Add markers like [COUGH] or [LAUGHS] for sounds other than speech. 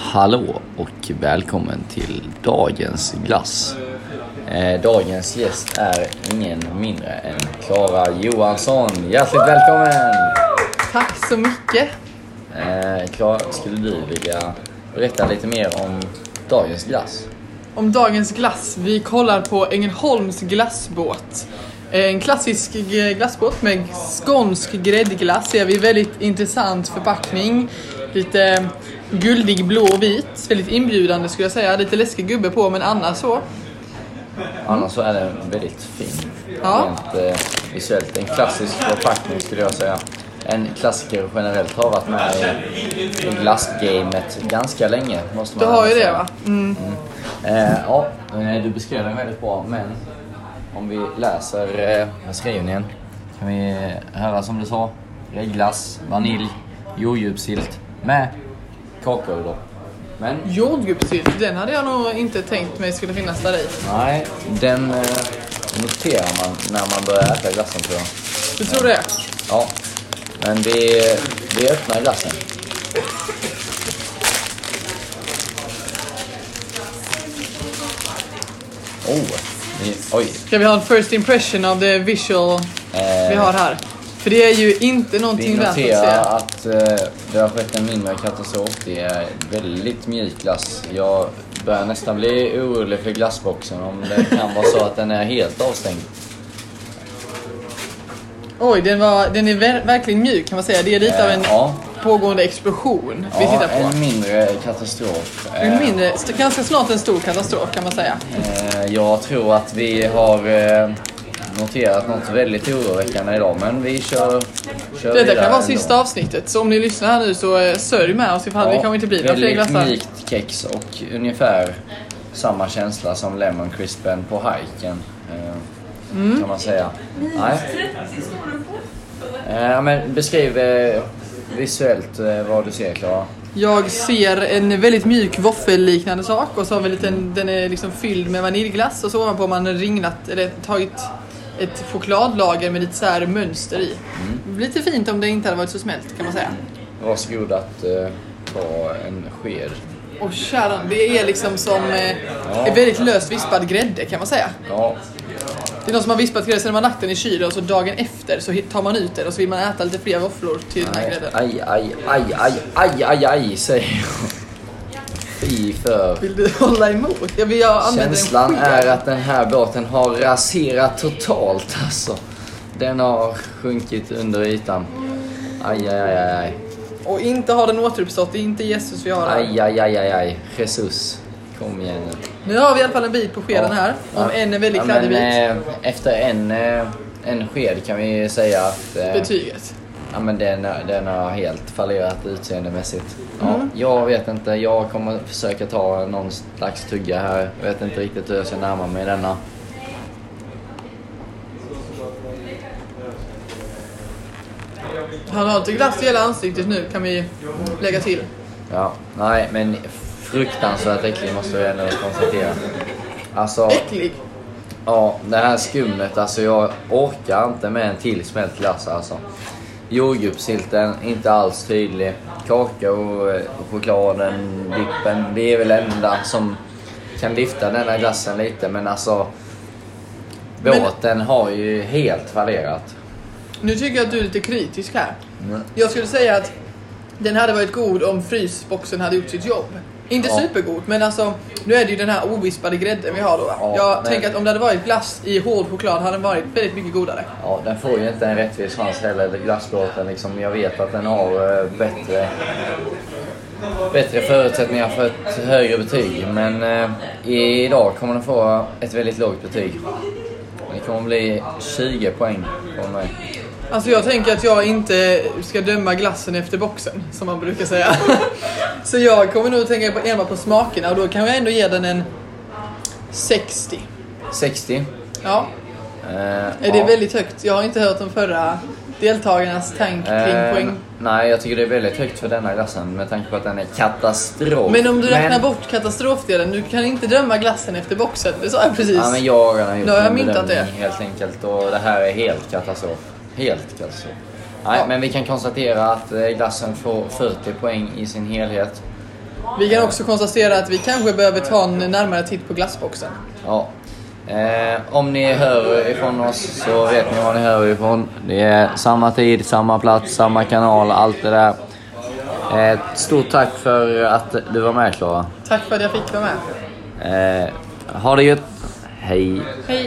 Hallå och välkommen till dagens glass. Eh, dagens gäst är ingen mindre än Klara Johansson. Hjärtligt välkommen! Tack så mycket. Eh, Klara, skulle du vilja berätta lite mer om dagens glass? Om dagens glass. Vi kollar på Ängelholms glassbåt. En klassisk glassbåt med skånsk gräddglass. Ser vi väldigt intressant förpackning. Lite guldig blå och vit. Väldigt inbjudande skulle jag säga. Lite läskig gubbe på men annars så. Annars så är den väldigt fin. Ja. Rent eh, visuellt. En klassisk förpackning skulle jag säga. En klassiker generellt har varit med i, glassgamet ganska länge. Måste Du man har ju det va? Mm. Eh, ja, eh, du beskrev den väldigt bra, men om vi läser eh, beskrivningen kan vi höra som du sa, gräddglass, vanilj, jordgubbssylt med kakao då. Men Jordgubbssylt, den hade jag nog inte tänkt mig skulle finnas där i. nej, den eh, noterar man när man börjar äta glassen tror jag. Du tror det? Ja, men vi, vi öppnar glassen. Oh, vi, oj. Ska vi ha en first impression av the visual vi har här? För det är ju inte Vi någonting värt att se. noterar att eh, det har skett en mindre katastrof. Det är väldigt mjuk glass. Jag börjar nästan bli orolig för glassboxen om det kan vara så att den är helt avstängd. Oj, den, var, den är ver- verkligen mjuk kan man säga. Det är lite Eh, av en ja. pågående explosion vi Ja, tittar på. en mindre katastrof. En Eh, mindre, ganska snart en stor katastrof kan man säga. Eh, Jag tror att vi har eh, noterat något väldigt oroväckande idag, men vi kör, kör Detta kan vara ändå. sista avsnittet, så om ni lyssnar här nu så eh, sörj med oss ifall det kanske inte blir några fler Väldigt glassar. mjukt kex och ungefär samma känsla som Lemon Crispen på hiken. eh, Mm. Kan man säga. Nej. Eh, men beskriv eh, visuellt eh, vad du ser Klara. Jag ser en väldigt mjuk våffelliknande sak och så har vi lite, den är liksom fylld med vaniljglass och så ovanpå har man ringnat, eller tagit ett chokladlager med lite så här mönster i. Mm. Lite fint om det inte hade varit så smält kan man säga. Varsågod att eh, ta en sked. Och käran, det är liksom som eh, en väldigt löst vispad grädde kan man säga. Ja, Det är någon som har vispat grädde, sen har man lagt den i kylen och så dagen efter så tar man ut den och så vill man äta lite fler våfflor till den här grädden. aj, aj, aj, aj, aj, aj, aj, säger jag. Fy för. Vill du hålla emot? Jag vill jag Känslan är att den här båten har raserat totalt alltså. Den har sjunkit under ytan. Aj, aj, aj, aj. Och inte har den återuppstått, det är inte Jesus vi har här. Aj, aj, aj, aj, aj. Jesus. Kom igen nu. Nu har vi i alla fall en bit på skeden här. Om en är väldigt ja, kladdig bit. eh, Efter en, eh, en sked kan vi säga att eh, Betyget. Ja, men den, den har helt fallerat utseendemässigt. Ja, Mm. Jag vet inte, jag kommer försöka ta någon slags tugga här. Jag vet inte riktigt hur jag ska närma mig denna. Han har inte glass i hela ansiktet nu kan vi lägga till. Ja, nej men fruktansvärt äcklig måste jag ändå konstatera. Alltså, Äcklig. ja det här skummet alltså jag orkar inte med en till smält glass alltså. Jordgubbssylten, inte alls tydlig. Kakao, eh, chokladen, dippen, det är väl enda som kan lyfta denna glassen lite men alltså Men- båten har ju helt fallerat. Nu tycker jag att du är lite kritisk här. Mm. Jag skulle säga att den hade varit god om frysboxen hade gjort sitt jobb. Inte Ja. supergod, men alltså nu är det ju den här ovispade grädden vi har då. Ja, jag men- tänker att om det hade varit glass i hård choklad hade den varit väldigt mycket godare. Ja, den får ju inte en rättvis chans heller, glassbåten. Liksom, jag vet att den har eh, bättre, bättre förutsättningar för ett högre betyg. Men eh, idag kommer den få ett väldigt lågt betyg. Det kommer bli 20 poäng från mig. Alltså jag tänker att jag inte ska döma glassen efter boxen, som man brukar säga. [LAUGHS] Så jag kommer nog tänka på enbart på smakerna och då kan jag ändå ge den en 60. 60. Ja, Eh, är det ja. väldigt högt? Jag har inte hört de förra deltagarnas tank kring Eh, poäng. Nej, jag tycker det är väldigt högt för denna glassen med tanke på att den är katastrof. Men om du räknar bort katastrofdelen, du kan inte döma glassen efter boxen. Det sa jag precis. Ja, men jag har redan gjort har jag myntat bedömning det. helt enkelt och det här är helt katastrof. Helt katastrof. Nej, Ja. men vi kan konstatera att eh, glassen får 40 poäng i sin helhet. Vi kan också konstatera att vi kanske behöver ta en närmare titt på glassboxen. Ja. Eh, om ni hör ifrån oss så vet ni var ni hör ifrån. Det är samma tid, samma plats, samma kanal, allt det där. Eh, stort tack för att du var med Klara. Tack för att jag fick vara med. Eh, ha det gött. Hej. Hej!